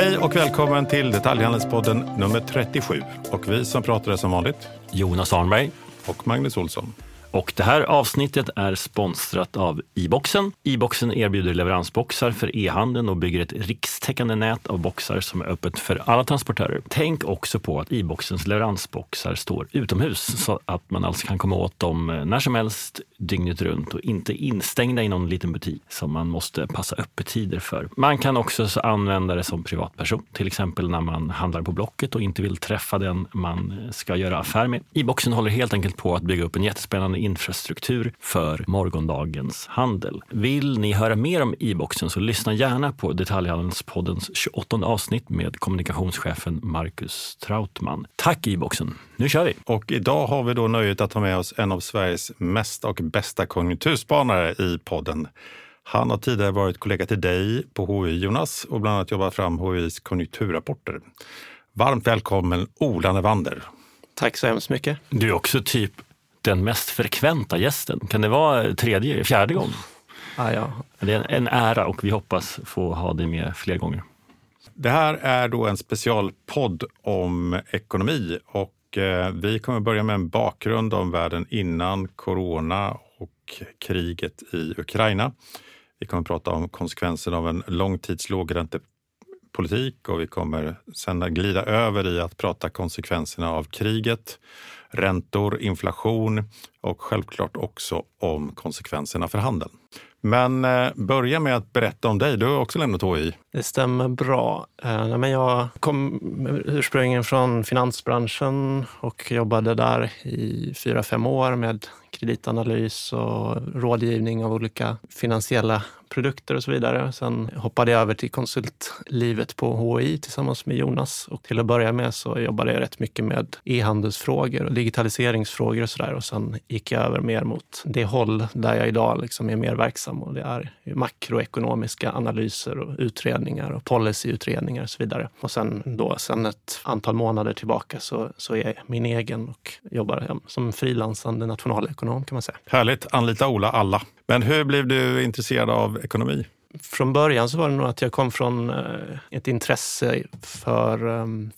Hej och välkommen till Detaljhandelspodden nummer 37. Och vi som pratar är som vanligt Jonas Arnberg. och Magnus Olsson. Och det här avsnittet är sponsrat av e-boxen. E-boxen erbjuder leveransboxar för e-handeln och bygger ett rikstäckande nät av boxar som är öppet för alla transportörer. Tänk också på att e-boxens leveransboxar står utomhus så att man alltså kan komma åt dem eh, när som helst dygnet runt och inte instängda i någon liten butik som man måste passa öppettider för. Man kan också använda det som privatperson, till exempel när man handlar på Blocket och inte vill träffa den man ska göra affär med. E-boxen håller helt enkelt på att bygga upp en jättespännande infrastruktur för morgondagens handel. Vill ni höra mer om e-boxen så lyssna gärna på Detaljhandelspoddens 28 avsnitt med kommunikationschefen Marcus Trautman. Tack e-boxen! Nu kör vi! Och idag har vi då nöjet att ha med oss en av Sveriges mesta och bästa konjunkturspanare i podden. Han har tidigare varit kollega till dig på HI, Jonas, och bland annat jobbat fram HIs konjunkturrapporter. Varmt välkommen Ola Nevander. Tack så hemskt mycket. Du är också typ den mest frekventa gästen. Kan det vara tredje, fjärde gången? Ah, ja. Det är en ära och vi hoppas få ha dig med fler gånger. Det här är då en specialpodd om ekonomi och eh, vi kommer börja med en bakgrund om världen innan corona och kriget i Ukraina. Vi kommer prata om konsekvenserna av en lång tids lågräntepolitik och vi kommer sen glida över i att prata konsekvenserna av kriget, räntor, inflation och självklart också om konsekvenserna för handeln. Men eh, börja med att berätta om dig. Du har också lämnat HI. Det stämmer bra. Eh, men jag kom ursprungligen från finansbranschen och jobbade där i fyra, fem år med kreditanalys och rådgivning av olika finansiella produkter och så vidare. Sen hoppade jag över till konsultlivet på HI tillsammans med Jonas och till att börja med så jobbade jag rätt mycket med e-handelsfrågor och digitaliseringsfrågor och sådär och sen gick jag över mer mot det håll där jag idag liksom är mer verksam och det är makroekonomiska analyser och utredningar och policyutredningar och så vidare. Och sen då, sen ett antal månader tillbaka så, så är jag min egen och jobbar som frilansande nationalekonom kan man säga. Härligt, anlita Ola alla. Men hur blev du intresserad av ekonomi? Från början så var det nog att jag kom från ett intresse för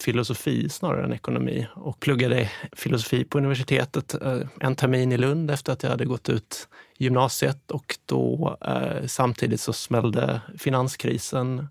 filosofi snarare än ekonomi och pluggade filosofi på universitetet en termin i Lund efter att jag hade gått ut gymnasiet och då samtidigt så smällde finanskrisen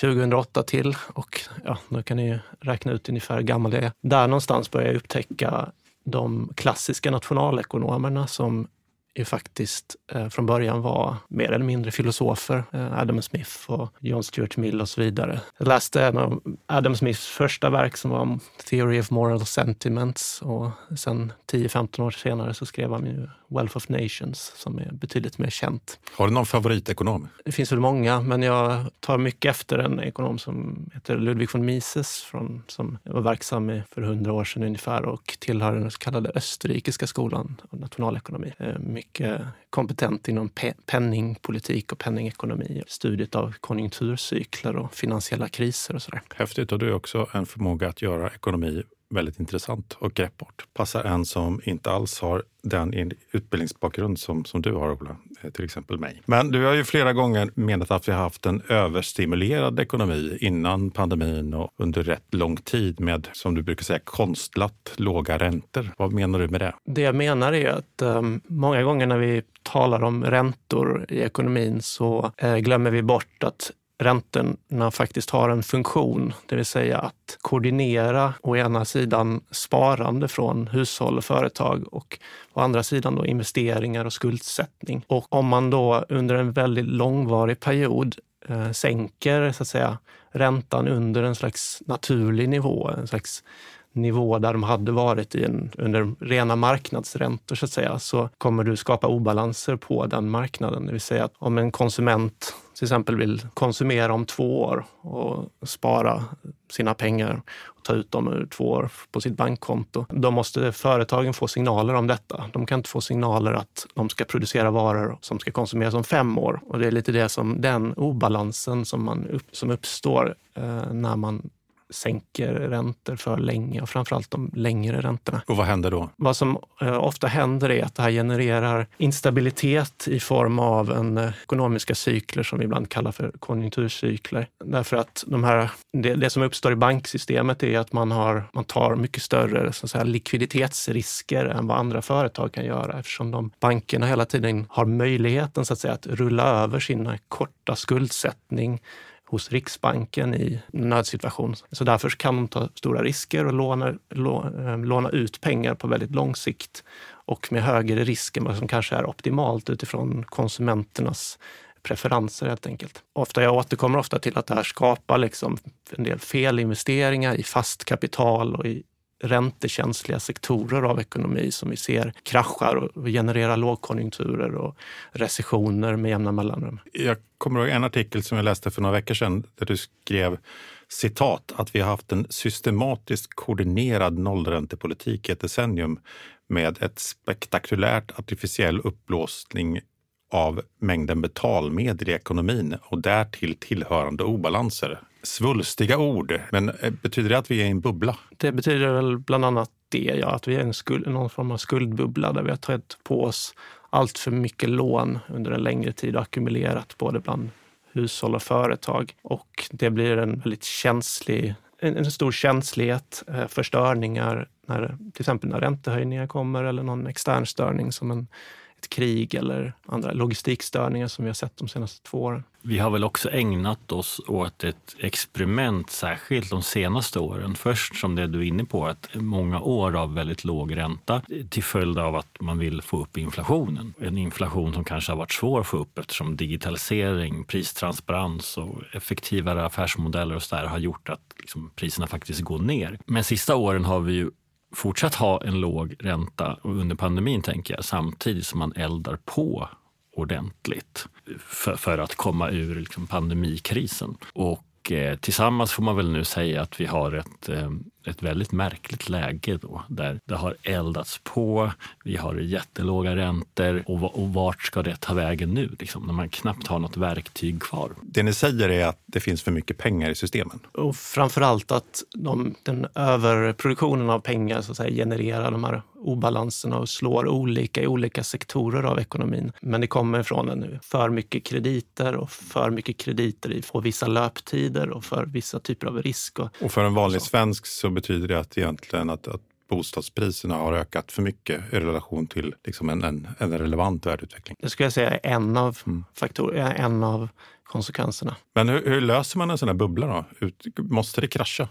2008 till och ja, då kan ni räkna ut ungefär hur gammal jag är. Där någonstans började jag upptäcka de klassiska nationalekonomerna som ju faktiskt eh, från början var mer eller mindre filosofer. Eh, Adam Smith och John Stuart Mill och så vidare. Jag läste en av Adam Smiths första verk som var Theory of Moral Sentiments och sen 10-15 år senare så skrev han ju Wealth of Nations som är betydligt mer känt. Har du någon favoritekonom? Det finns väl många, men jag tar mycket efter en ekonom som heter Ludwig von Mises från, som var verksam för hundra år sedan ungefär och tillhör den så kallade österrikiska skolan av nationalekonomi. Mycket kompetent inom pe penningpolitik och penningekonomi, studiet av konjunkturcykler och finansiella kriser och sådär. Häftigt och du har också en förmåga att göra ekonomi väldigt intressant och greppbart. Passar en som inte alls har den utbildningsbakgrund som, som du har, Ola, eh, till exempel mig. Men du har ju flera gånger menat att vi har haft en överstimulerad ekonomi innan pandemin och under rätt lång tid med, som du brukar säga, konstlat låga räntor. Vad menar du med det? Det jag menar är att um, många gånger när vi talar om räntor i ekonomin så eh, glömmer vi bort att räntorna faktiskt har en funktion, det vill säga att koordinera å ena sidan sparande från hushåll och företag och å andra sidan då investeringar och skuldsättning. Och om man då under en väldigt långvarig period eh, sänker så att säga, räntan under en slags naturlig nivå, en slags nivå där de hade varit i en, under rena marknadsräntor så att säga, så kommer du skapa obalanser på den marknaden. Det vill säga att om en konsument till exempel vill konsumera om två år och spara sina pengar och ta ut dem ur två år på sitt bankkonto. Då måste företagen få signaler om detta. De kan inte få signaler att de ska producera varor som ska konsumeras om fem år. Och det är lite det som den obalansen som, man upp, som uppstår eh, när man sänker räntor för länge och framförallt de längre räntorna. Och vad händer då? Vad som eh, ofta händer är att det här genererar instabilitet i form av en eh, ekonomiska cykler som vi ibland kallar för konjunkturcykler. Därför att de här, det, det som uppstår i banksystemet är att man, har, man tar mycket större så att säga, likviditetsrisker än vad andra företag kan göra eftersom de bankerna hela tiden har möjligheten så att, säga, att rulla över sin korta skuldsättning hos Riksbanken i nödsituation. Så därför kan de ta stora risker och låna, eh, låna ut pengar på väldigt lång sikt och med högre risk än vad som kanske är optimalt utifrån konsumenternas preferenser helt enkelt. Ofta, jag återkommer ofta till att det här skapar liksom en del felinvesteringar i fast kapital och i räntekänsliga sektorer av ekonomi som vi ser kraschar och genererar lågkonjunkturer och recessioner med jämna mellanrum. Jag kommer ihåg en artikel som jag läste för några veckor sedan där du skrev citat att vi har haft en systematiskt koordinerad nollräntepolitik i ett decennium med ett spektakulärt artificiell uppblåsning av mängden betalmedel i ekonomin och därtill tillhörande obalanser. Svulstiga ord, men eh, betyder det att vi är i en bubbla? Det betyder väl bland annat det, ja, att vi är en skuld, någon form av skuldbubbla där vi har tagit på oss allt för mycket lån under en längre tid och ackumulerat både bland hushåll och företag. Och det blir en väldigt känslig, en, en stor känslighet eh, för störningar, när, till exempel när räntehöjningar kommer eller någon extern störning som en ett krig eller andra logistikstörningar som vi har sett de senaste två åren. Vi har väl också ägnat oss åt ett experiment, särskilt de senaste åren. Först som det du är inne på, att många år av väldigt låg ränta till följd av att man vill få upp inflationen. En inflation som kanske har varit svår att få upp eftersom digitalisering, pristransparens och effektivare affärsmodeller och så där har gjort att liksom priserna faktiskt går ner. Men sista åren har vi ju fortsatt ha en låg ränta under pandemin tänker jag, samtidigt som man eldar på ordentligt för, för att komma ur liksom, pandemikrisen. Och Eh, tillsammans får man väl nu säga att vi har ett, eh, ett väldigt märkligt läge då, där det har eldats på. Vi har jättelåga räntor och, och vart ska det ta vägen nu? Liksom, när man knappt har något verktyg kvar. Det ni säger är att det finns för mycket pengar i systemen? Och framför allt att de, den överproduktionen av pengar så att säga, genererar de här obalanserna och slår olika i olika sektorer av ekonomin. Men det kommer från en för mycket krediter och för mycket krediter på vissa löptider och för vissa typer av risk. Och, och för en vanlig svensk så betyder det att egentligen att, att bostadspriserna har ökat för mycket i relation till liksom en, en, en relevant värdeutveckling. Det skulle jag säga är en av mm. faktorer, en av konsekvenserna. Men hur, hur, löser man en sån här bubbla då? Ut, måste det krascha?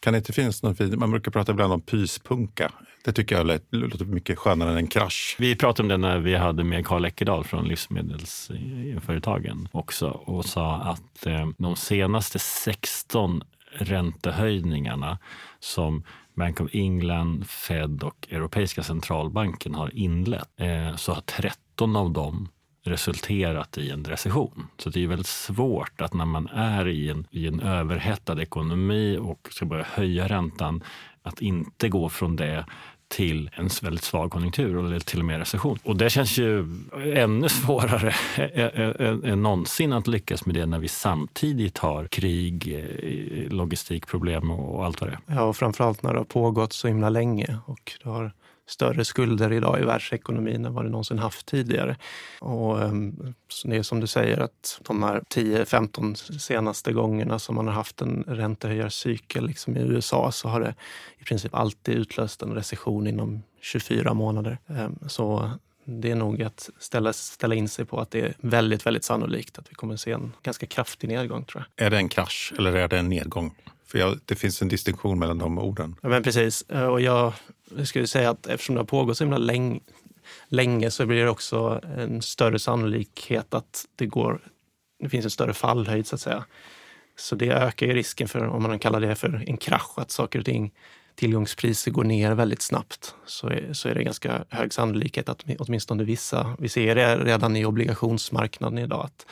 Kan det inte finnas någon fin, man brukar prata ibland om pyspunka. Det tycker jag låter mycket skönare än en krasch. Vi pratade om det när vi hade med Karl Eckerdahl från Livsmedelsföretagen också och sa att eh, de senaste 16 räntehöjningarna som Bank of England, Fed och Europeiska centralbanken har inlett eh, så har 13 av dem resulterat i en recession. Så det är väldigt svårt att när man är i en, i en överhettad ekonomi och ska börja höja räntan, att inte gå från det till en väldigt svag konjunktur eller till och med recession. Och det känns ju ännu svårare än någonsin att lyckas med det när vi samtidigt har krig, eh, logistikproblem och allt vad det är. Ja, och framförallt när det har pågått så himla länge och det har större skulder idag i världsekonomin än vad det någonsin haft tidigare. Och um, det är som du säger att de här 10-15 senaste gångerna som man har haft en räntehöjarcykel liksom i USA så har det i princip alltid utlöst en recession inom 24 månader. Um, så det är nog att ställa, ställa in sig på att det är väldigt, väldigt sannolikt att vi kommer att se en ganska kraftig nedgång. tror jag. Är det en krasch eller är det en nedgång? För jag, det finns en distinktion mellan de orden. Ja, men precis. Och jag jag skulle säga att eftersom det har pågått så himla länge, länge så blir det också en större sannolikhet att det går det finns en större fallhöjd så att säga. Så det ökar ju risken för, om man kallar det för en krasch, att saker och ting, tillgångspriser går ner väldigt snabbt. Så är, så är det ganska hög sannolikhet att åtminstone vissa, vi ser det redan i obligationsmarknaden idag, att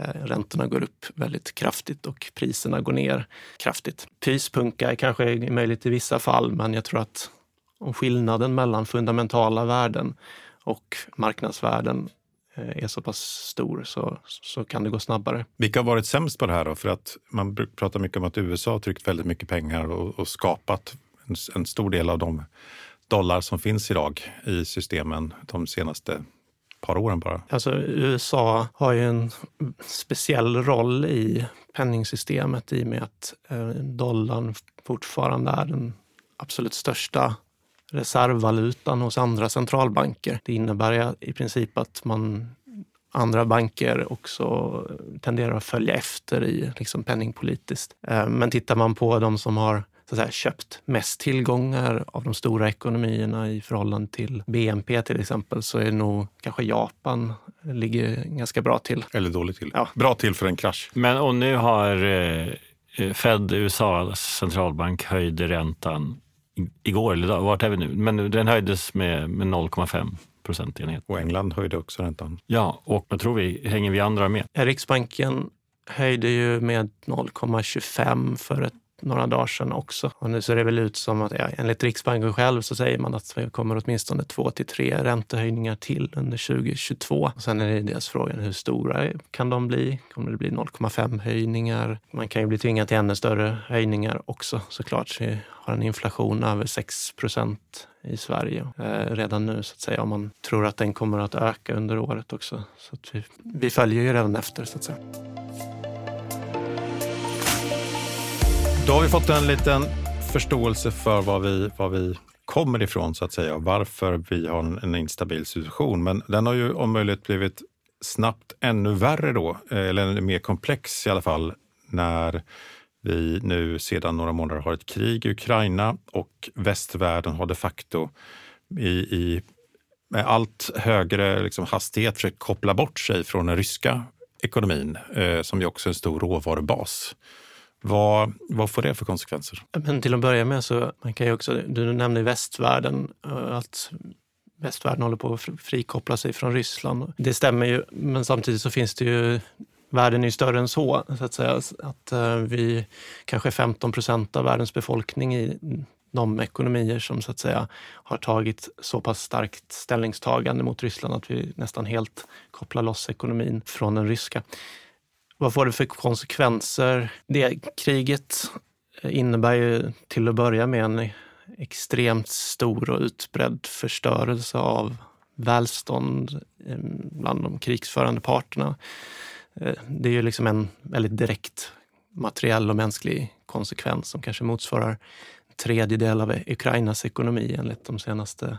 Eh, räntorna går upp väldigt kraftigt och priserna går ner kraftigt. Pyspunka är kanske möjligt i vissa fall, men jag tror att om skillnaden mellan fundamentala värden och marknadsvärden är så pass stor så, så kan det gå snabbare. Vilka har varit sämst på det här då? För att man pratar mycket om att USA har tryckt väldigt mycket pengar och, och skapat en, en, stor del av de dollar som finns idag i systemen de senaste par åren bara. Alltså USA har ju en speciell roll i penningsystemet i och med att eh, dollarn fortfarande är den absolut största reservvalutan hos andra centralbanker. Det innebär i princip att man andra banker också tenderar att följa efter i liksom penningpolitiskt. Eh, men tittar man på de som har så att säga, köpt mest tillgångar av de stora ekonomierna i förhållande till BNP till exempel så är nog kanske Japan ligger ganska bra till. Eller dåligt till. Ja. Bra till för en krasch. Men och nu har eh, Fed, USAs centralbank, höjde räntan igår eller idag. Vart är vi nu? Men den höjdes med, med 0,5 procentenhet. Och England höjde också räntan. Ja, och jag tror vi hänger vi andra med. Riksbanken höjde ju med 0,25 för ett några dagar sedan också. Och nu ser det väl ut som att ja, enligt Riksbanken själv så säger man att det kommer åtminstone två till tre räntehöjningar till under 2022. Och sen är det dels frågan hur stora kan de bli? Kommer det bli 0,5 höjningar? Man kan ju bli tvingad till ännu större höjningar också såklart. Så vi har en inflation över 6 procent i Sverige eh, redan nu så att säga. Om man tror att den kommer att öka under året också. Så vi, vi följer ju redan efter så att säga. Då har vi fått en liten förståelse för var vi, var vi kommer ifrån så att säga och varför vi har en, en instabil situation. Men den har ju om möjligt blivit snabbt ännu värre då, eh, eller mer komplex i alla fall, när vi nu sedan några månader har ett krig i Ukraina och västvärlden har de facto i, i med allt högre liksom hastighet försökt koppla bort sig från den ryska ekonomin, eh, som ju också är en stor råvarubas. Vad, vad får det för konsekvenser? Men till att börja med så man kan ju också, du nämnde västvärlden, eh, att västvärlden håller på att frikoppla sig från Ryssland. Det stämmer ju, men samtidigt så finns det ju Världen är ju större än så, så att säga. Att eh, vi kanske 15 procent av världens befolkning i de ekonomier som så att säga har tagit så pass starkt ställningstagande mot Ryssland att vi nästan helt kopplar loss ekonomin från den ryska. Vad får det för konsekvenser? Det kriget eh, innebär ju till att börja med en extremt stor och utbredd förstörelse av välstånd eh, bland de krigsförande parterna. Eh, det är ju liksom en väldigt direkt materiell och mänsklig konsekvens som kanske motsvarar en tredjedel av Ukrainas ekonomi enligt de senaste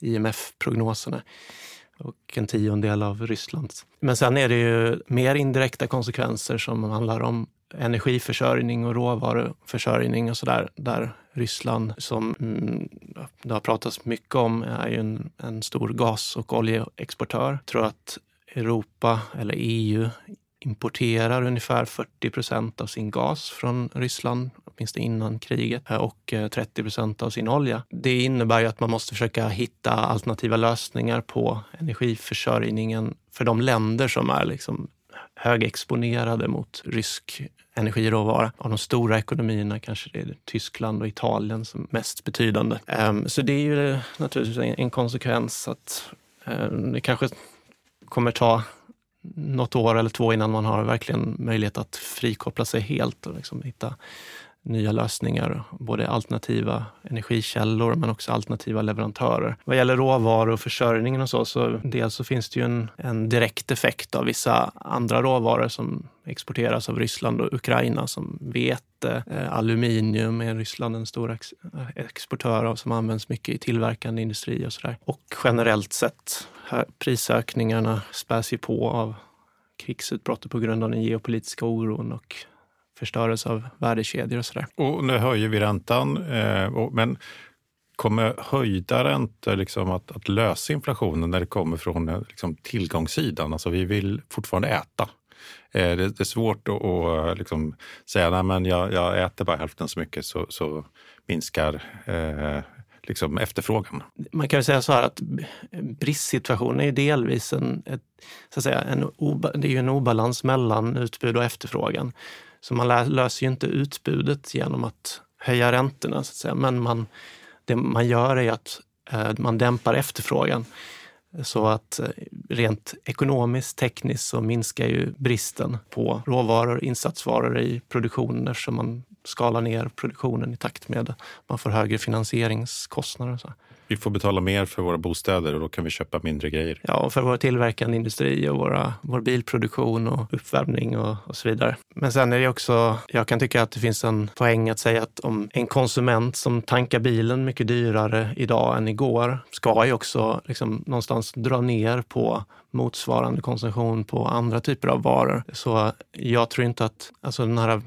IMF-prognoserna och en tiondel av Rysslands. Men sen är det ju mer indirekta konsekvenser som handlar om energiförsörjning och råvaruförsörjning och sådär. Där Ryssland, som mm, det har pratats mycket om, är ju en, en stor gas och oljeexportör. Jag tror att Europa eller EU importerar ungefär 40 procent av sin gas från Ryssland, åtminstone innan kriget, eh, och eh, 30 procent av sin olja. Det innebär ju att man måste försöka hitta alternativa lösningar på energiförsörjningen för de länder som är liksom högexponerade mot rysk energiråvara. Av de stora ekonomierna kanske det är Tyskland och Italien som mest betydande. Ehm, så det är ju naturligtvis en konsekvens att ehm, det kanske kommer ta något år eller två innan man har verkligen möjlighet att frikoppla sig helt och liksom hitta nya lösningar, både alternativa energikällor men också alternativa leverantörer. Vad gäller råvaror och försörjningen och så, så dels så finns det ju en, en direkt effekt av vissa andra råvaror som exporteras av Ryssland och Ukraina som vete, eh, aluminium är Ryssland en stor ex exportör av som används mycket i tillverkande industri och sådär. Och generellt sett prisökningarna späs ju på av krigsutbrottet på grund av den geopolitiska oron och förstörelse av värdekedjor och sådär. Och nu höjer vi räntan, eh, men kommer höjda räntor liksom att, att lösa inflationen när det kommer från eh, liksom, tillgångssidan? Alltså vi vill fortfarande äta. Eh, det, det, är svårt att, att liksom, säga att jag, jag äter bara hälften så mycket så, så minskar eh, liksom efterfrågan. Man kan säga så här att bristsituationen är delvis en, ett, så att säga, en, det är en obalans mellan utbud och efterfrågan. Så man löser ju inte utbudet genom att höja räntorna, så att säga. men man, det man gör är att eh, man dämpar efterfrågan. Så att eh, rent ekonomiskt, tekniskt så minskar ju bristen på råvaror, insatsvaror i produktionen eftersom man skalar ner produktionen i takt med att man får högre finansieringskostnader. Så. Vi får betala mer för våra bostäder och då kan vi köpa mindre grejer. Ja, och för vår tillverkande industri och våra, vår bilproduktion och uppvärmning och, och, så vidare. Men sen är det också, jag kan tycka att det finns en poäng att säga att om en konsument som tankar bilen mycket dyrare idag än igår ska ju också liksom någonstans dra ner på motsvarande konsumtion på andra typer av varor. Så jag tror inte att alltså den här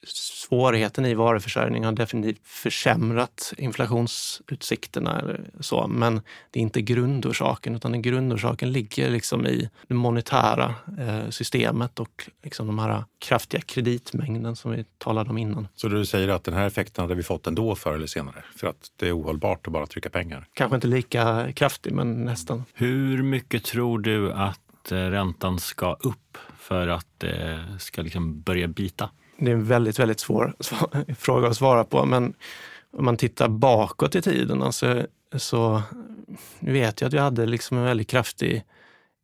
svårigheten i varuförsörjning har definitivt försämrat inflationsutsikterna. Eller så. Men det är inte grundorsaken, utan grundorsaken ligger liksom i det monetära eh, systemet och liksom de här kraftiga kreditmängden som vi talade om innan. Så du säger att den här effekten hade vi fått ändå förr eller senare? För att det är ohållbart att bara trycka pengar? Kanske inte lika kraftig, men nästan. Hur mycket tror du att Eh, räntan ska upp för att det ska liksom börja bita? Det är en väldigt, väldigt svår, svår fråga att svara på. Men om man tittar bakåt i tiden alltså, så vet jag att vi hade liksom en väldigt kraftig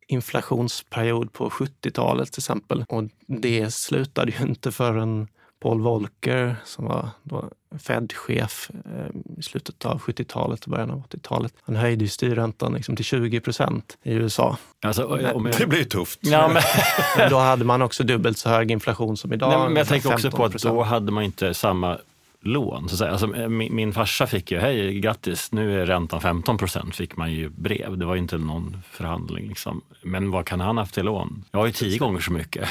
inflationsperiod på 70-talet till exempel. Och det slutade ju inte förrän Paul Volcker som var Fed-chef eh, i slutet av 70-talet och början av 80-talet. Han höjde ju styrräntan liksom till 20 procent i USA. Alltså, jag... Det blir tufft. Ja, men... men då hade man också dubbelt så hög inflation som idag. Nej, men jag tänker också på att då hade man inte samma lån. Så att säga. Alltså, eh, min, min farsa fick ju, hej grattis, nu är räntan 15 procent, fick man ju brev. Det var inte någon förhandling. Liksom. Men vad kan han haft i lån? Jag har ju tio gånger så mycket.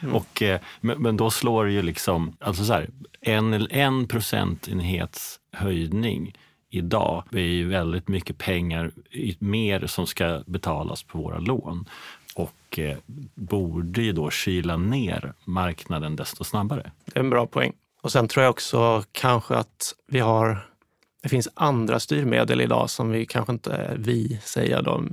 Mm. och, eh, men, men, då slår det ju liksom, alltså så här, en, en procentenhets höjning idag är ju väldigt mycket pengar mer som ska betalas på våra lån och eh, borde ju då kyla ner marknaden desto snabbare. En bra poäng. Och sen tror jag också kanske att vi har det finns andra styrmedel idag som vi kanske inte vi säger då,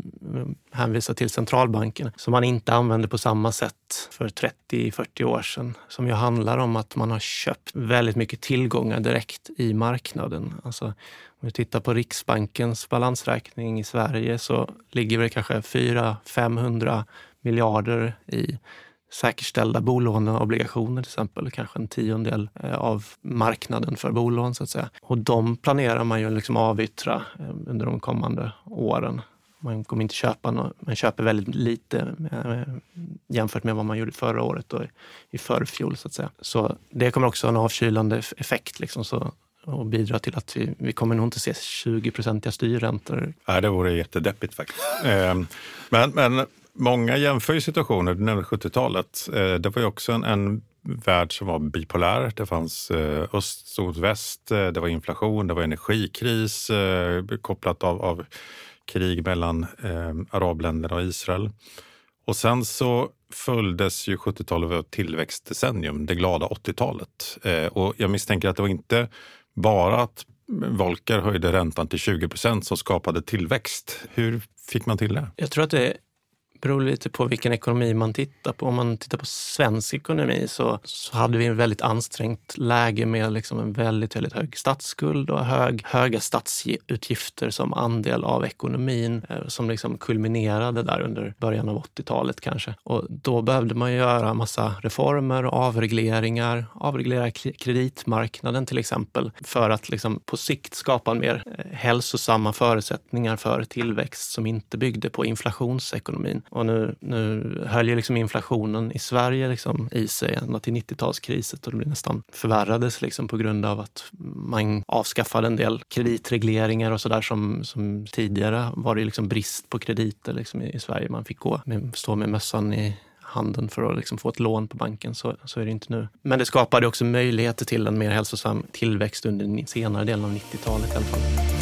hänvisar till centralbanken, som man inte använde på samma sätt för 30-40 år sedan. Som ju handlar om att man har köpt väldigt mycket tillgångar direkt i marknaden. Alltså, om vi tittar på Riksbankens balansräkning i Sverige så ligger det kanske 400-500 miljarder i säkerställda bolåneobligationer till exempel, kanske en tiondel eh, av marknaden för bolån så att säga. Och de planerar man ju liksom avyttra eh, under de kommande åren. Man kommer inte köpa något, man köper väldigt lite eh, jämfört med vad man gjorde förra året och i förfjol så att säga. Så det kommer också ha en avkylande effekt liksom, så, och bidra till att vi, vi kommer nog inte se 20-procentiga styrräntor. Nej, det vore jättedeppigt faktiskt. Ehm, men, men Många jämför ju situationer, du nämnde 70-talet. Eh, det var ju också en, en värld som var bipolär. Det fanns eh, öst mot väst, eh, det var inflation, det var energikris eh, kopplat av, av krig mellan eh, arabländerna och Israel. Och sen så följdes ju 70-talet av ett tillväxtdecennium, det glada 80-talet. Eh, och jag misstänker att det var inte bara att Volcker höjde räntan till 20 procent som skapade tillväxt. Hur fick man till det? Jag tror att det beror lite på vilken ekonomi man tittar på. Om man tittar på svensk ekonomi så, så hade vi en väldigt ansträngt läge med liksom en väldigt, väldigt hög statsskuld och hög, höga statsutgifter som andel av ekonomin eh, som liksom kulminerade där under början av 80-talet kanske. Och då behövde man göra massa reformer, och avregleringar, avreglera kreditmarknaden till exempel för att liksom på sikt skapa mer eh, hälsosamma förutsättningar för tillväxt som inte byggde på inflationsekonomin. Och nu, nu höll ju liksom inflationen i Sverige liksom i sig ända till 90-talskriset och det nästan förvärrades liksom på grund av att man avskaffade en del kreditregleringar och sådär som, som tidigare var det liksom brist på krediter liksom i, i Sverige. Man fick gå med, stå med mössan i handen för att liksom få ett lån på banken. Så, så är det inte nu. Men det skapade också möjligheter till en mer hälsosam tillväxt under senare delen av 90-talet i alla fall.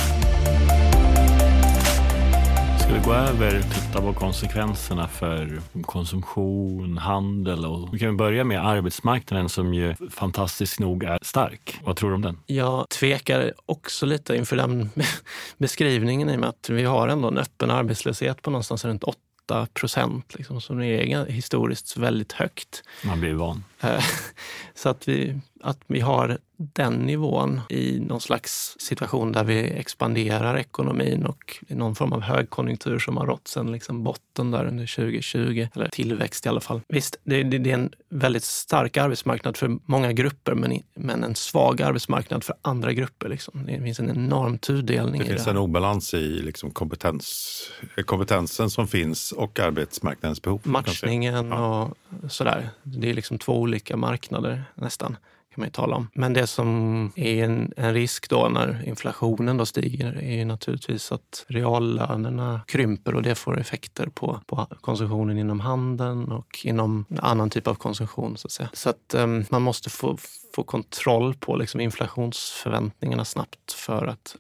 Ska vi gå över och titta på konsekvenserna för konsumtion, handel och vi kan börja med arbetsmarknaden som ju fantastiskt nog är stark. Vad tror du om den? Jag tvekar också lite inför den beskrivningen i och med att vi har ändå en öppen arbetslöshet på någonstans runt 8 procent, liksom, som är historiskt väldigt högt. Man blir van. Eh, så att vi, att vi har den nivån i någon slags situation där vi expanderar ekonomin och i någon form av högkonjunktur som har rått sedan liksom botten där under 2020, eller tillväxt i alla fall. Visst, det, det, det, är en väldigt stark arbetsmarknad för många grupper men, men en svag arbetsmarknad för andra grupper. Liksom. Det finns en enorm tudelning. Det finns det en obalans i liksom kompetens, kompetensen som finns och arbetsmarknadens behov. Matchningen ja. och sådär. Det är liksom två olika marknader nästan kan man ju tala om. Men det som är en, en risk då när inflationen då stiger är ju naturligtvis att reallönerna krymper och det får effekter på, på konsumtionen inom handeln och inom annan typ av konsumtion. Så att, säga. Så att um, man måste få, få kontroll på liksom inflationsförväntningarna snabbt för att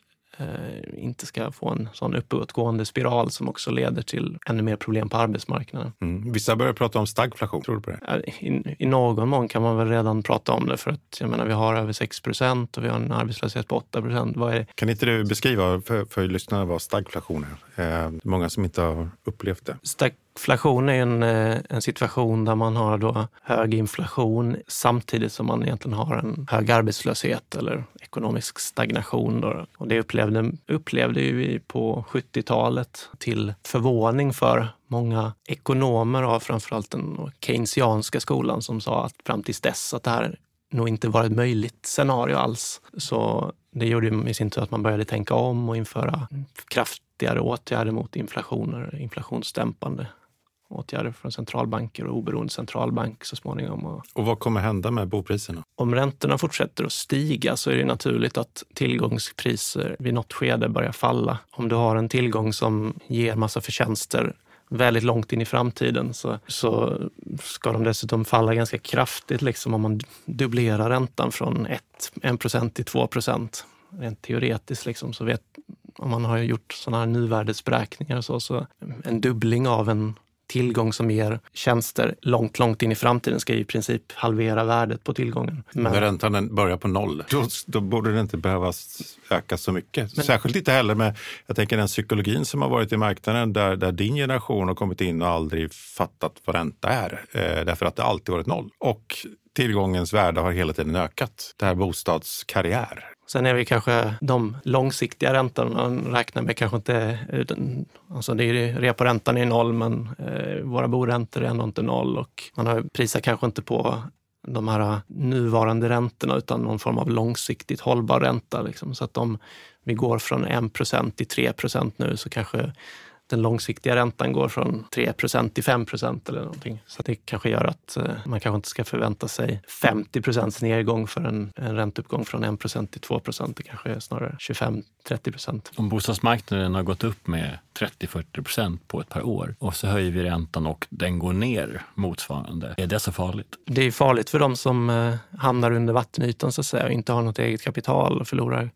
inte ska få en sån uppåtgående spiral som också leder till ännu mer problem på arbetsmarknaden. Mm. Vissa börjar prata om stagflation. Tror du på det? I, I, någon mån kan man väl redan prata om det för att jag menar, vi har över 6 procent och vi har en arbetslöshet på 8 procent. Kan inte du beskriva för, för lyssnarna vad stagflation är? Eh, många som inte har upplevt det. Stag Inflation är en, eh, en situation där man har då hög inflation samtidigt som man egentligen har en hög arbetslöshet eller ekonomisk stagnation. Då. Och det upplevde, upplevde vi på 70-talet till förvåning för många ekonomer av framförallt den keynesianska skolan som sa att fram tills dess att det här nog inte var ett möjligt scenario alls. Så det gjorde i sin tur att man började tänka om och införa kraftigare åtgärder mot inflationer, inflationsdämpande åtgärder från centralbanker och oberoende centralbank så småningom. Och vad kommer hända med bopriserna? Om räntorna fortsätter att stiga så är det naturligt att tillgångspriser vid något skede börjar falla. Om du har en tillgång som ger massa förtjänster väldigt långt in i framtiden så, så ska de dessutom falla ganska kraftigt liksom om man dubblerar räntan från 1, 1 procent till 2 procent. Rent teoretiskt liksom, så vet om man har gjort sådana här nuvärdesberäkningar så, så en dubbling av en tillgång som ger tjänster långt, långt in i framtiden ska i princip halvera värdet på tillgången. Men när räntan börjar på noll, då, då borde det inte behöva öka så mycket. Men, Särskilt inte heller med jag tänker den psykologin som har varit i marknaden där, där din generation har kommit in och aldrig fattat vad ränta är. Eh, därför att det alltid varit noll. Och tillgångens värde har hela tiden ökat. Det här bostadskarriär. Sen är vi kanske de långsiktiga räntorna man räknar med kanske inte, alltså det är, reporäntan är noll men eh, våra boräntor är ändå inte noll och man har prisar kanske inte på de här nuvarande räntorna utan någon form av långsiktigt hållbar ränta. Liksom. Så att om vi går från 1 till 3% nu så kanske den långsiktiga räntan går från 3% till 5% eller någonting. Så det kanske gör att eh, man kanske inte ska förvänta sig 50% nedgång för en, en ränteuppgång från 1% till 2% Det kanske är snarare 25-30% Om bostadsmarknaden har gått upp med 30-40% på ett par år och så höjer vi räntan och den går ner motsvarande. Är det så farligt? Det är farligt för de som eh, hamnar under vattenytan så att säga och inte har något eget kapital och förlorar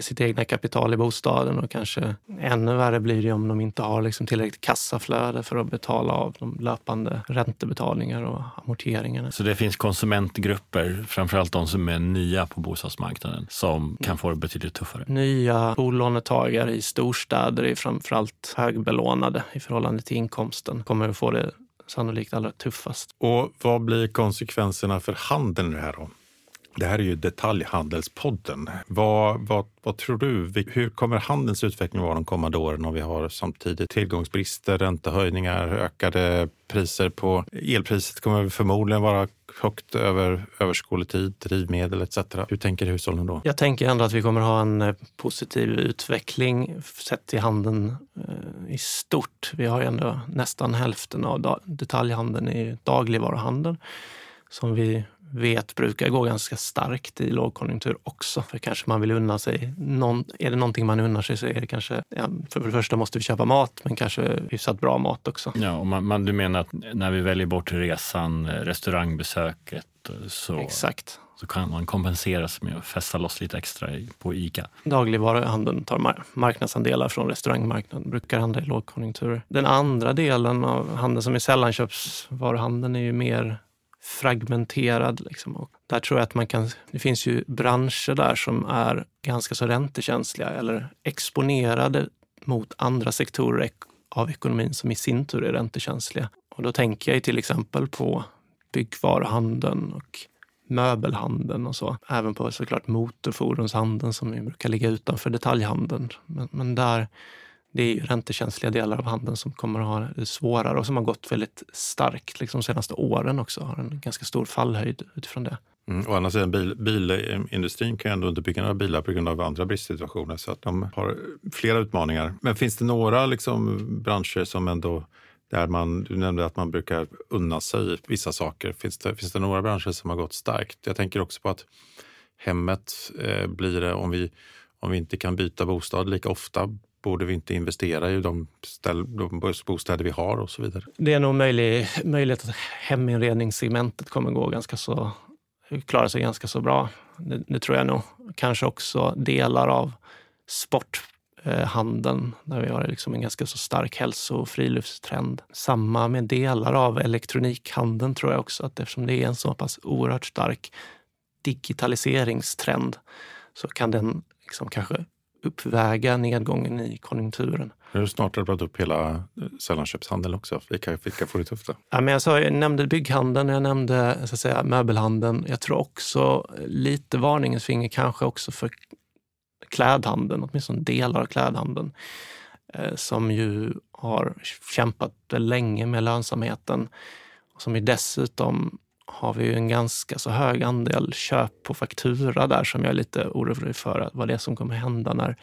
sitt egna kapital i bostaden och kanske ännu värre blir det om de inte har liksom tillräckligt kassaflöde för att betala av de löpande räntebetalningar och amorteringarna. Så det finns konsumentgrupper, framförallt de som är nya på bostadsmarknaden, som kan få det betydligt tuffare? Nya bolånetagare i storstäder är framförallt högbelånade i förhållande till inkomsten kommer att få det sannolikt allra tuffast. Och vad blir konsekvenserna för handeln här då? Det här är ju Detaljhandelspodden. Vad, vad, vad tror du? Hur kommer handelns utveckling vara de kommande åren om vi har samtidigt tillgångsbrister, räntehöjningar, ökade priser på elpriset kommer förmodligen vara högt över överskådlig tid, drivmedel etc. Hur tänker hushållen då? Jag tänker ändå att vi kommer ha en eh, positiv utveckling sett till handeln eh, i stort. Vi har ju ändå nästan hälften av detaljhandeln i dagligvaruhandeln som vi vet brukar gå ganska starkt i lågkonjunktur också. För kanske man vill unna sig, någon, är det någonting man unnar sig så är det kanske, ja, för det första måste vi köpa mat men kanske hyfsat bra mat också. Ja, och man, man, du menar att när vi väljer bort resan, restaurangbesöket så, Exakt. så kan man kompensera sig med att fästa loss lite extra på ICA? Dagligvaruhandeln tar marknadsandelar från restaurangmarknaden, brukar handla i lågkonjunkturer. Den andra delen av handeln som är sällanköpsvaruhandeln är ju mer fragmenterad. Liksom. Och där tror jag att man kan, det finns ju branscher där som är ganska så räntekänsliga eller exponerade mot andra sektorer av ekonomin som i sin tur är räntekänsliga. Och då tänker jag till exempel på byggvaruhandeln och möbelhandeln och så. Även på såklart motorfordonshandeln som brukar ligga utanför detaljhandeln. Men, men där, det är ju räntekänsliga delar av handeln som kommer att ha det svårare och som har gått väldigt starkt liksom de senaste åren också. Har en ganska stor fallhöjd utifrån det. Mm, å andra sidan, bil, bilindustrin kan ju ändå inte bygga några bilar på grund av andra bristsituationer så att de har flera utmaningar. Men finns det några liksom, branscher som ändå där man, du nämnde att man brukar unna sig vissa saker. Finns det, finns det några branscher som har gått starkt? Jag tänker också på att hemmet eh, blir det, om vi, om vi inte kan byta bostad lika ofta borde vi inte investera i de, ställ, de bostäder vi har och så vidare? Det är nog möjlig, möjligt att heminredningssegmentet kommer gå ganska så, klara sig ganska så bra. Det, det, tror jag nog. Kanske också delar av sporthandeln där vi har liksom en ganska så stark hälso och friluftstrend. Samma med delar av elektronikhandeln tror jag också att eftersom det är en så pass oerhört stark digitaliseringstrend så kan den liksom kanske uppväga nedgången i konjunkturen. Nu har du snart upp hela eh, sällanköpshandeln också. Vilka, vilka får det tufft? Ja, men jag, sa, jag nämnde bygghandeln, jag nämnde så att säga, möbelhandeln. Jag tror också lite varningens finger kanske också för klädhandeln, åtminstone delar av klädhandeln eh, som ju har kämpat länge med lönsamheten och som ju dessutom har vi en ganska så hög andel köp på faktura där som jag är lite orolig för vad det är som kommer hända när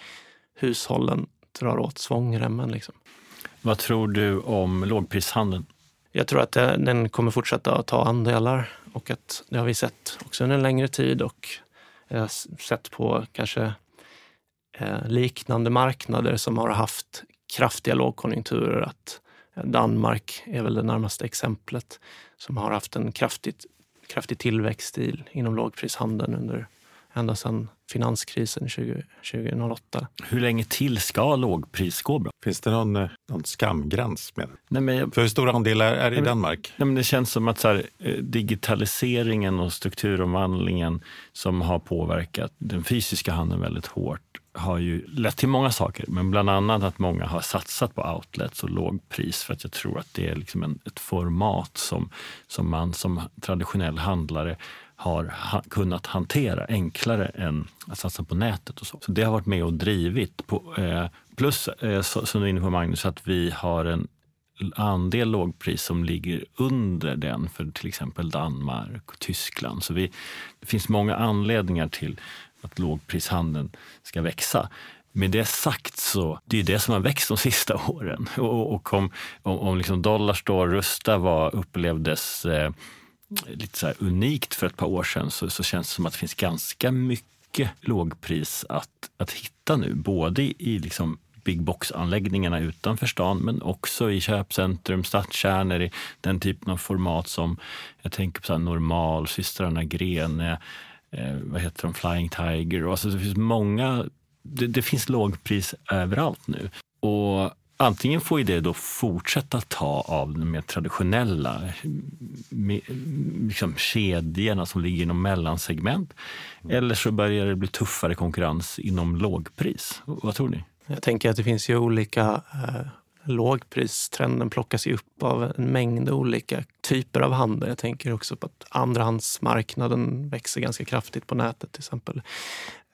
hushållen drar åt svångremmen. Liksom. Vad tror du om lågprishandeln? Jag tror att den kommer fortsätta att ta andelar och att det har vi sett också under en längre tid och sett på kanske eh, liknande marknader som har haft kraftiga lågkonjunkturer. Att Danmark är väl det närmaste exemplet som har haft en kraftigt, kraftig tillväxt i, inom lågprishandeln under, ända sedan finanskrisen 20, 2008. Hur länge till ska lågpris gå bra? Finns det någon, eh, någon skamgräns? Med nej, men jag, För hur stor andel är, är det i Danmark? Nej, men det känns som att så här, eh, digitaliseringen och strukturomvandlingen som har påverkat den fysiska handeln väldigt hårt har ju lett till många saker, men bland annat att många har satsat på outlets och lågpris för att jag tror att det är liksom en, ett format som, som man som traditionell handlare har ha, kunnat hantera enklare än att satsa på nätet. och Så Så det har varit med och drivit. På, eh, plus, eh, så, som du är inne på Magnus, att vi har en andel lågpris som ligger under den för till exempel Danmark och Tyskland. Så vi, det finns många anledningar till att lågprishandeln ska växa. Med det sagt så, det är det som har växt de sista åren. Och, och om, om, om liksom dollar står rusta var, upplevdes eh, lite så unikt för ett par år sedan så, så känns det som att det finns ganska mycket lågpris att, att hitta nu. Både i, liksom big box-anläggningarna utanför stan men också i köpcentrum, stadskärnor, i den typen av format som jag tänker på så Normal, systrarna Grene, eh, vad heter de, Flying Tiger. Alltså det finns många, det, det finns lågpris överallt nu. Och antingen får det då fortsätta ta av de mer traditionella med, liksom kedjorna som ligger inom mellansegment. Eller så börjar det bli tuffare konkurrens inom lågpris. Vad tror ni? Jag tänker att det finns ju olika eh, lågpristrenden plockas ju upp av en mängd olika typer av handel. Jag tänker också på att andrahandsmarknaden växer ganska kraftigt på nätet till exempel.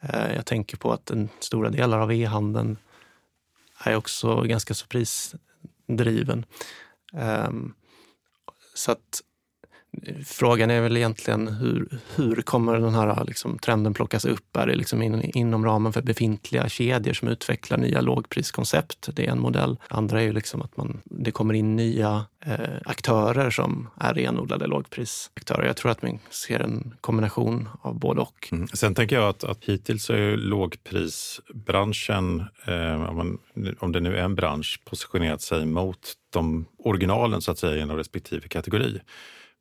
Eh, jag tänker på att en stora delar av e-handeln är också ganska så prisdriven. Ehm, så att Frågan är väl egentligen hur, hur kommer den här liksom, trenden plockas upp? Är det liksom in, inom ramen för befintliga kedjor som utvecklar nya lågpriskoncept? Det är en modell. Andra är ju liksom att man, det kommer in nya eh, aktörer som är renodlade lågprisaktörer. Jag tror att man ser en kombination av både och. Mm. Sen tänker jag att, att hittills är lågprisbranschen, eh, om, man, om det nu är en bransch, positionerat sig mot de originalen så att säga inom respektive kategori.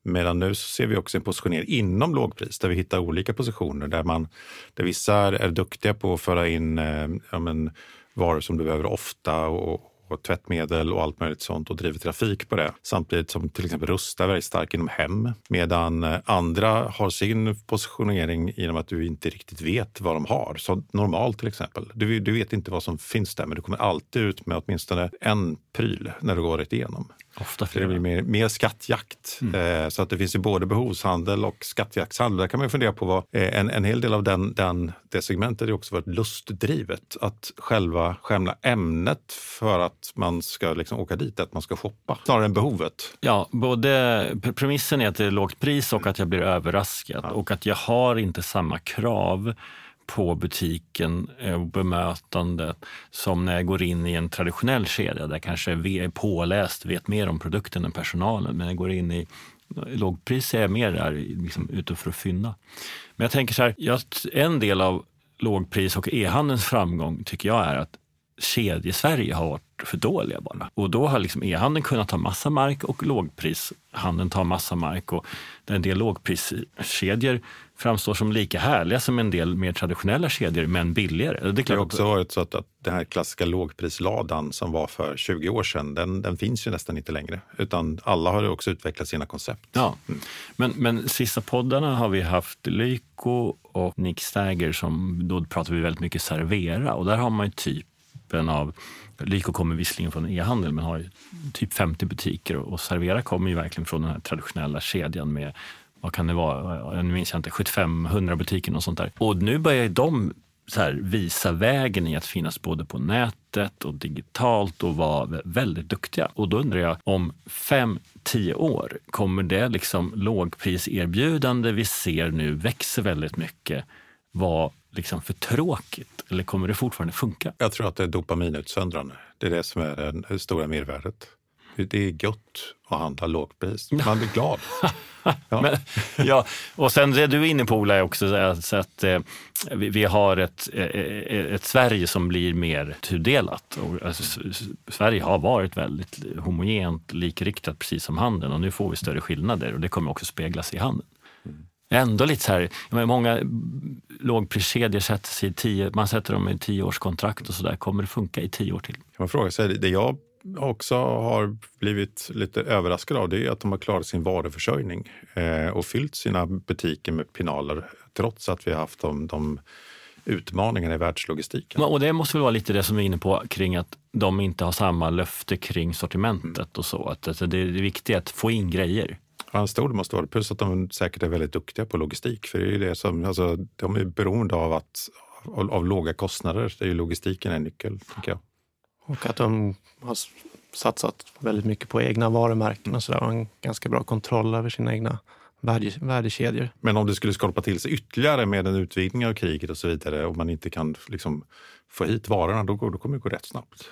Medan nu så ser vi också en positionering inom lågpris där vi hittar olika positioner där, man, där vissa är, är duktiga på att föra in eh, ja, men, varor som du behöver ofta och, och tvättmedel och allt möjligt sånt och driver trafik på det. Samtidigt som till exempel Rusta är väldigt stark inom hem medan eh, andra har sin positionering genom att du inte riktigt vet vad de har. Så normalt till exempel. Du, du vet inte vad som finns där men du kommer alltid ut med åtminstone en pryl när du går rätt igenom. Ofta Så det blir flera. mer, mer skattjakt. Eh, så att det finns ju både behovshandel och skattjaktshandel. Där kan man fundera på vad eh, en, en hel del av den, den, det segmentet är också varit lustdrivet. Att själva, själva ämnet för att man ska liksom åka dit, att man ska shoppa, snarare än behovet. Ja, både pre- premissen är att det är lågt pris och att jag blir överraskad och att jag har inte samma krav på butiken eh, och bemötande som när jag går in i en traditionell kedja där jag kanske är påläst, vet mer om produkten än personalen. Men jag går in i lågpris är jag mer där liksom, ute för att fynda. Men jag tänker så här, en del av lågpris och e-handelns framgång tycker jag är att kedjesverige har varit för dåliga bara. Och då har liksom e-handeln kunnat ta massa mark och lågprishandeln tar massa mark. Och en del lågpriskedjor framstår som lika härliga som en del mer traditionella kedjor, men billigare. Det Det har också varit så att, att den här klassiska lågprisladan som var för 20 år sedan, den, den finns ju nästan inte längre. Utan alla har också utvecklat sina koncept. Ja, men, men sista poddarna har vi haft Lyko och Nick Stagger som då pratar vi väldigt mycket servera och där har man ju typen av Lyko kommer visserligen från e-handel men har ju typ 50 butiker och Servera kommer ju verkligen från den här traditionella kedjan med vad kan det vara, jag minns jag inte, 75-100 butiker och sånt där. Och nu börjar de så här, visa vägen i att finnas både på nätet och digitalt och vara väldigt duktiga. Och då undrar jag om fem, tio år, kommer det liksom lågpriserbjudande vi ser nu växer väldigt mycket vara liksom för tråkigt? Eller kommer det fortfarande funka? Jag tror att det är dopaminutsöndrande. Det är det som är det stora mervärdet. Det är gött att handla lågpris. Man blir glad. Ja. Men, ja, och sen det du är inne på Ola är också så att, eh, vi, vi har ett, eh, ett Sverige som blir mer tudelat. Och, alltså, Sverige har varit väldigt homogent, likriktat precis som handeln och nu får vi större skillnader och det kommer också speglas i handeln. Ändå lite så här, menar, många lågpriskedjor sätter sig i tio, man sätter dem i tioårskontrakt och så där. Kommer det funka i tio år till? kan man fråga sig. Det jag också har blivit lite överraskad av det är att de har klarat sin varuförsörjning eh, och fyllt sina butiker med pinaler trots att vi har haft de, de utmaningarna i världslogistiken. Och det måste väl vara lite det som vi är inne på kring att de inte har samma löfte kring sortimentet och så. Att alltså, det är viktigt att få in grejer. Ja, en stor måste vara. Plus att de säkert är väldigt duktiga på logistik. För det är ju det som, alltså, de är beroende av, att, av, av låga kostnader. Det är ju logistiken är en nyckel, tycker jag. Och att de har satsat väldigt mycket på egna varumärken och sådär. Och en ganska bra kontroll över sina egna värde, värdekedjor. Men om det skulle skorpa till sig ytterligare med en utvidgning av kriget och så vidare och man inte kan liksom, få hit varorna, då, går, då kommer det gå rätt snabbt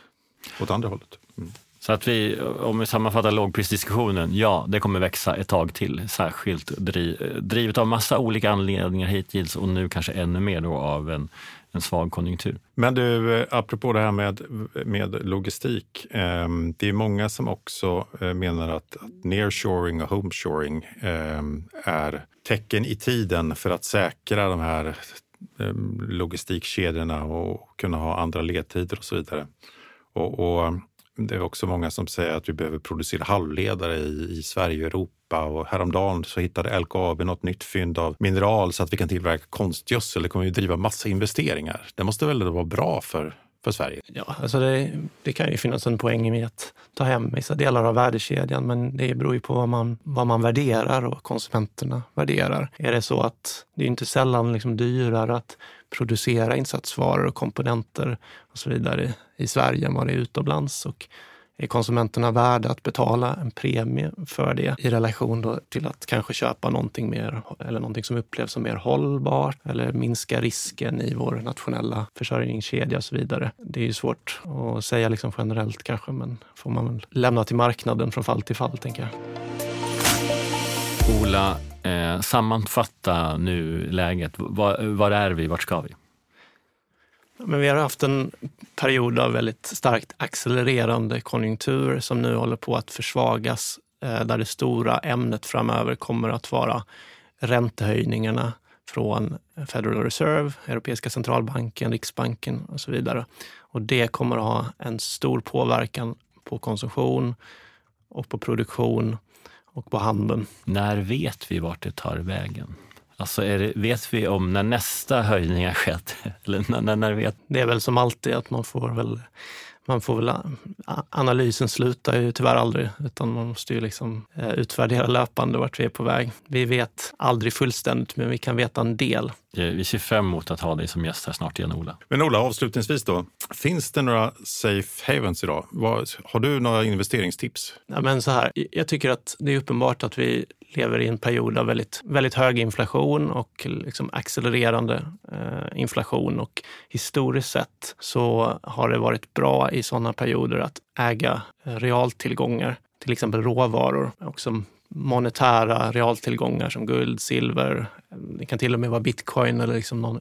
åt andra hållet. Mm. Så att vi, om vi sammanfattar lågprisdiskussionen, ja, det kommer växa ett tag till. Särskilt dri, drivet av massa olika anledningar hittills och nu kanske ännu mer då av en, en svag konjunktur. Men du, eh, apropå det här med, med logistik. Eh, det är många som också eh, menar att, att nearshoring och homeshoring eh, är tecken i tiden för att säkra de här eh, logistikkedjorna och kunna ha andra ledtider och så vidare. Och, och det är också många som säger att vi behöver producera halvledare i, i Sverige och Europa. Och häromdagen så hittade LKAB något nytt fynd av mineral så att vi kan tillverka konstgödsel. Det kommer ju driva massa investeringar. Det måste väl vara bra för, för Sverige? Ja, alltså det, det kan ju finnas en poäng med att ta hem vissa delar av värdekedjan, men det beror ju på vad man, vad man värderar och vad konsumenterna värderar. Är det så att det är inte sällan liksom dyrare att producera insatsvaror och komponenter och så vidare i Sverige än vad det är utomlands. Och är konsumenterna värda att betala en premie för det i relation då till att kanske köpa någonting, mer, eller någonting som upplevs som mer hållbart eller minska risken i vår nationella försörjningskedja och så vidare. Det är ju svårt att säga liksom generellt kanske, men får man väl lämna till marknaden från fall till fall, tänker jag. Ola, eh, sammanfatta nu läget. Var, var är vi? Vart ska vi? Men vi har haft en period av väldigt starkt accelererande konjunktur som nu håller på att försvagas, eh, där det stora ämnet framöver kommer att vara räntehöjningarna från Federal Reserve, Europeiska centralbanken, Riksbanken och så vidare. Och det kommer att ha en stor påverkan på konsumtion och på produktion och på handeln. När vet vi vart det tar vägen? Alltså är det, vet vi om när nästa höjning har skett? Eller när, när, när vet Det är väl som alltid att man får väl man får väl, analysen slutar ju tyvärr aldrig, utan man måste ju liksom eh, utvärdera löpande vart vi är på väg. Vi vet aldrig fullständigt, men vi kan veta en del. Vi ser fram emot att ha dig som gäst här snart igen, Ola. Men Ola, avslutningsvis då. Finns det några safe havens idag? Har du några investeringstips? Ja, men så här, jag tycker att det är uppenbart att vi lever i en period av väldigt, väldigt hög inflation och liksom accelererande eh, inflation. Och historiskt sett så har det varit bra i sådana perioder att äga eh, realtillgångar, till exempel råvaror, också monetära realtillgångar som guld, silver. Det kan till och med vara bitcoin eller liksom någon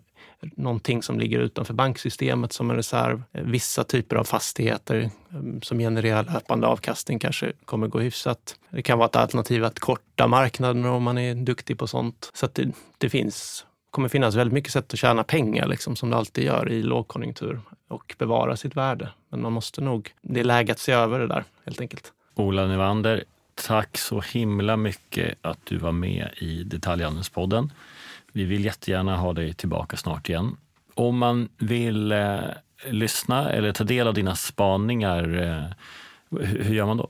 någonting som ligger utanför banksystemet som en reserv. Vissa typer av fastigheter mm, som genererar löpande avkastning kanske kommer gå hyfsat. Det kan vara ett alternativ att korta marknaden om man är duktig på sånt. Så det, det finns kommer finnas väldigt mycket sätt att tjäna pengar, liksom, som det alltid gör i lågkonjunktur, och bevara sitt värde. Men man måste nog, det är läge att se över det där, helt enkelt. Ola Nyvander, tack så himla mycket att du var med i Detaljhandelspodden. Vi vill jättegärna ha dig tillbaka snart igen. Om man vill eh, lyssna eller ta del av dina spaningar, eh, hur, hur, gör man då?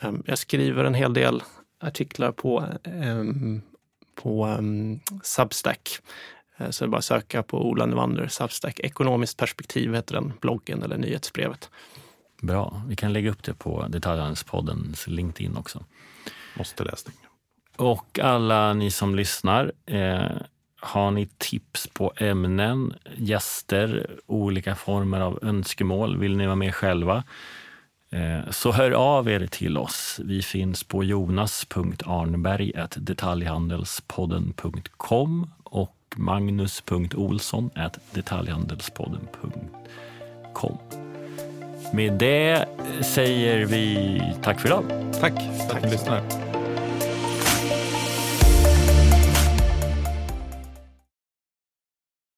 Ehm, jag skriver en hel del artiklar på, um, på um, Substack. Eh, så det är bara att söka på Ola Nyvander Substack. Ekonomiskt perspektiv heter den bloggen eller nyhetsbrevet. Bra. Vi kan lägga upp det på Detaljhandelspoddens LinkedIn också. Måste läsning. Och alla ni som lyssnar, eh, har ni tips på ämnen, gäster, olika former av önskemål? Vill ni vara med själva? Eh, så hör av er till oss. Vi finns på jonas.arnberg.detaljhandelspodden.com och magnus.olsson.detaljhandelspodden.com. Med det säger vi tack för idag. Tack för att ni lyssnar.